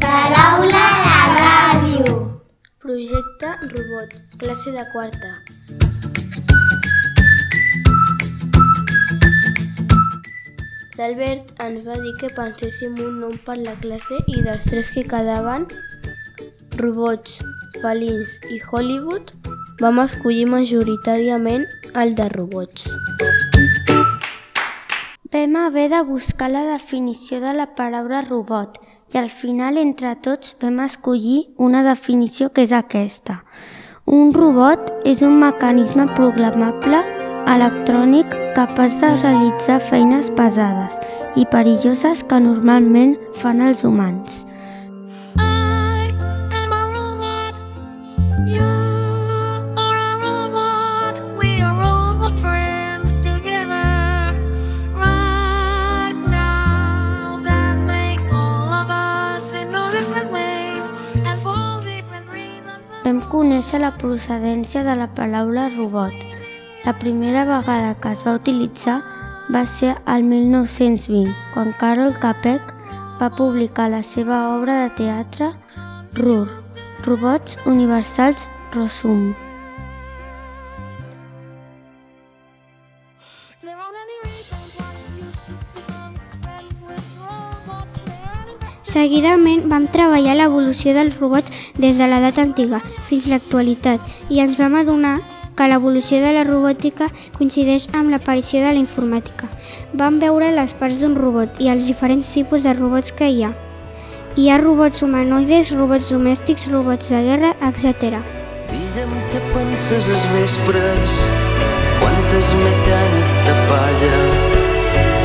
Paraula la ràdio. Projecte Robot, classe de quarta. L'Albert ens va dir que penséssim un nom per la classe i dels tres que quedaven, robots, felins i Hollywood, vam escollir majoritàriament el de robots. Vam haver de buscar la definició de la paraula robot i al final entre tots vam escollir una definició que és aquesta. Un robot és un mecanisme programable electrònic capaç de realitzar feines pesades i perilloses que normalment fan els humans. Vam conèixer la procedència de la paraula robot. La primera vegada que es va utilitzar va ser al 1920, quan Carol Capek va publicar la seva obra de teatre RUR, Robots Universals Rosum. Seguidament vam treballar l'evolució dels robots des de l'edat antiga fins a l'actualitat i ens vam adonar que l'evolució de la robòtica coincideix amb l'aparició de la informàtica. Vam veure les parts d'un robot i els diferents tipus de robots que hi ha. Hi ha robots humanoides, robots domèstics, robots de guerra, etc. Digue'm què penses els vespres quan t'esmet a nit de palla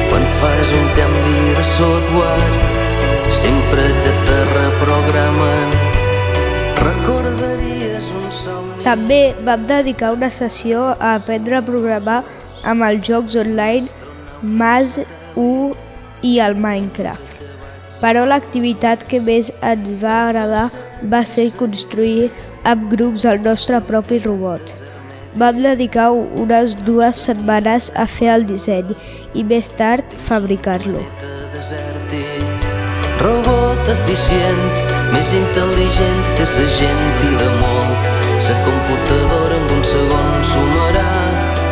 quan fas un canvi de software sempre te te reprogramen recordaries un somni També vam dedicar una sessió a aprendre a programar amb els jocs online Mas 1 i el Minecraft. Però l'activitat que més ens va agradar va ser construir amb grups el nostre propi robot. Vam dedicar unes dues setmanes a fer el disseny i més tard fabricar-lo. desèrtic robot eficient més intel·ligent que sa gent i de molt sa computadora en un segon sumarà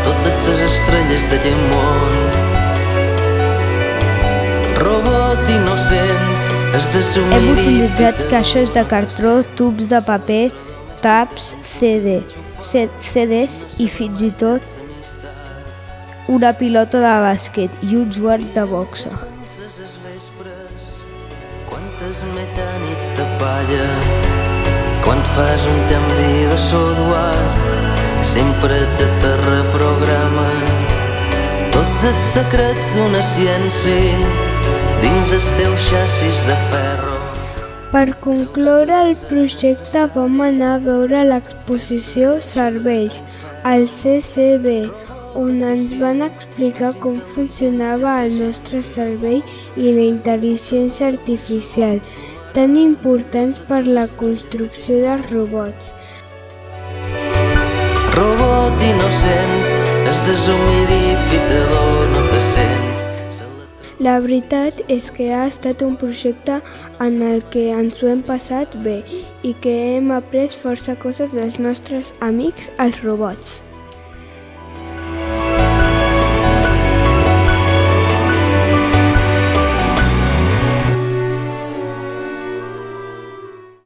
totes les estrelles de món robot innocent es Hem deshumidifica utilitzat caixes de cartró, tubs de paper, taps, CD, CDs i fins i tot una pilota de bàsquet i uns guants de boxa. Penses els vespres quan t'esmet a nit de palla. Quan fas un canvi de software sempre te te reprogramen tots els secrets d'una ciència dins el teu xassis de ferro. Per concloure el projecte vam anar a veure l'exposició Cervells al CCB, on ens van explicar com funcionava el nostre cervell i la intel·ligència artificial, tan importants per la construcció dels robots. robot innocent el deshumidificador no te sent La veritat és que ha estat un projecte en el que ens ho hem passat bé i que hem après força coses dels nostres amics, els robots.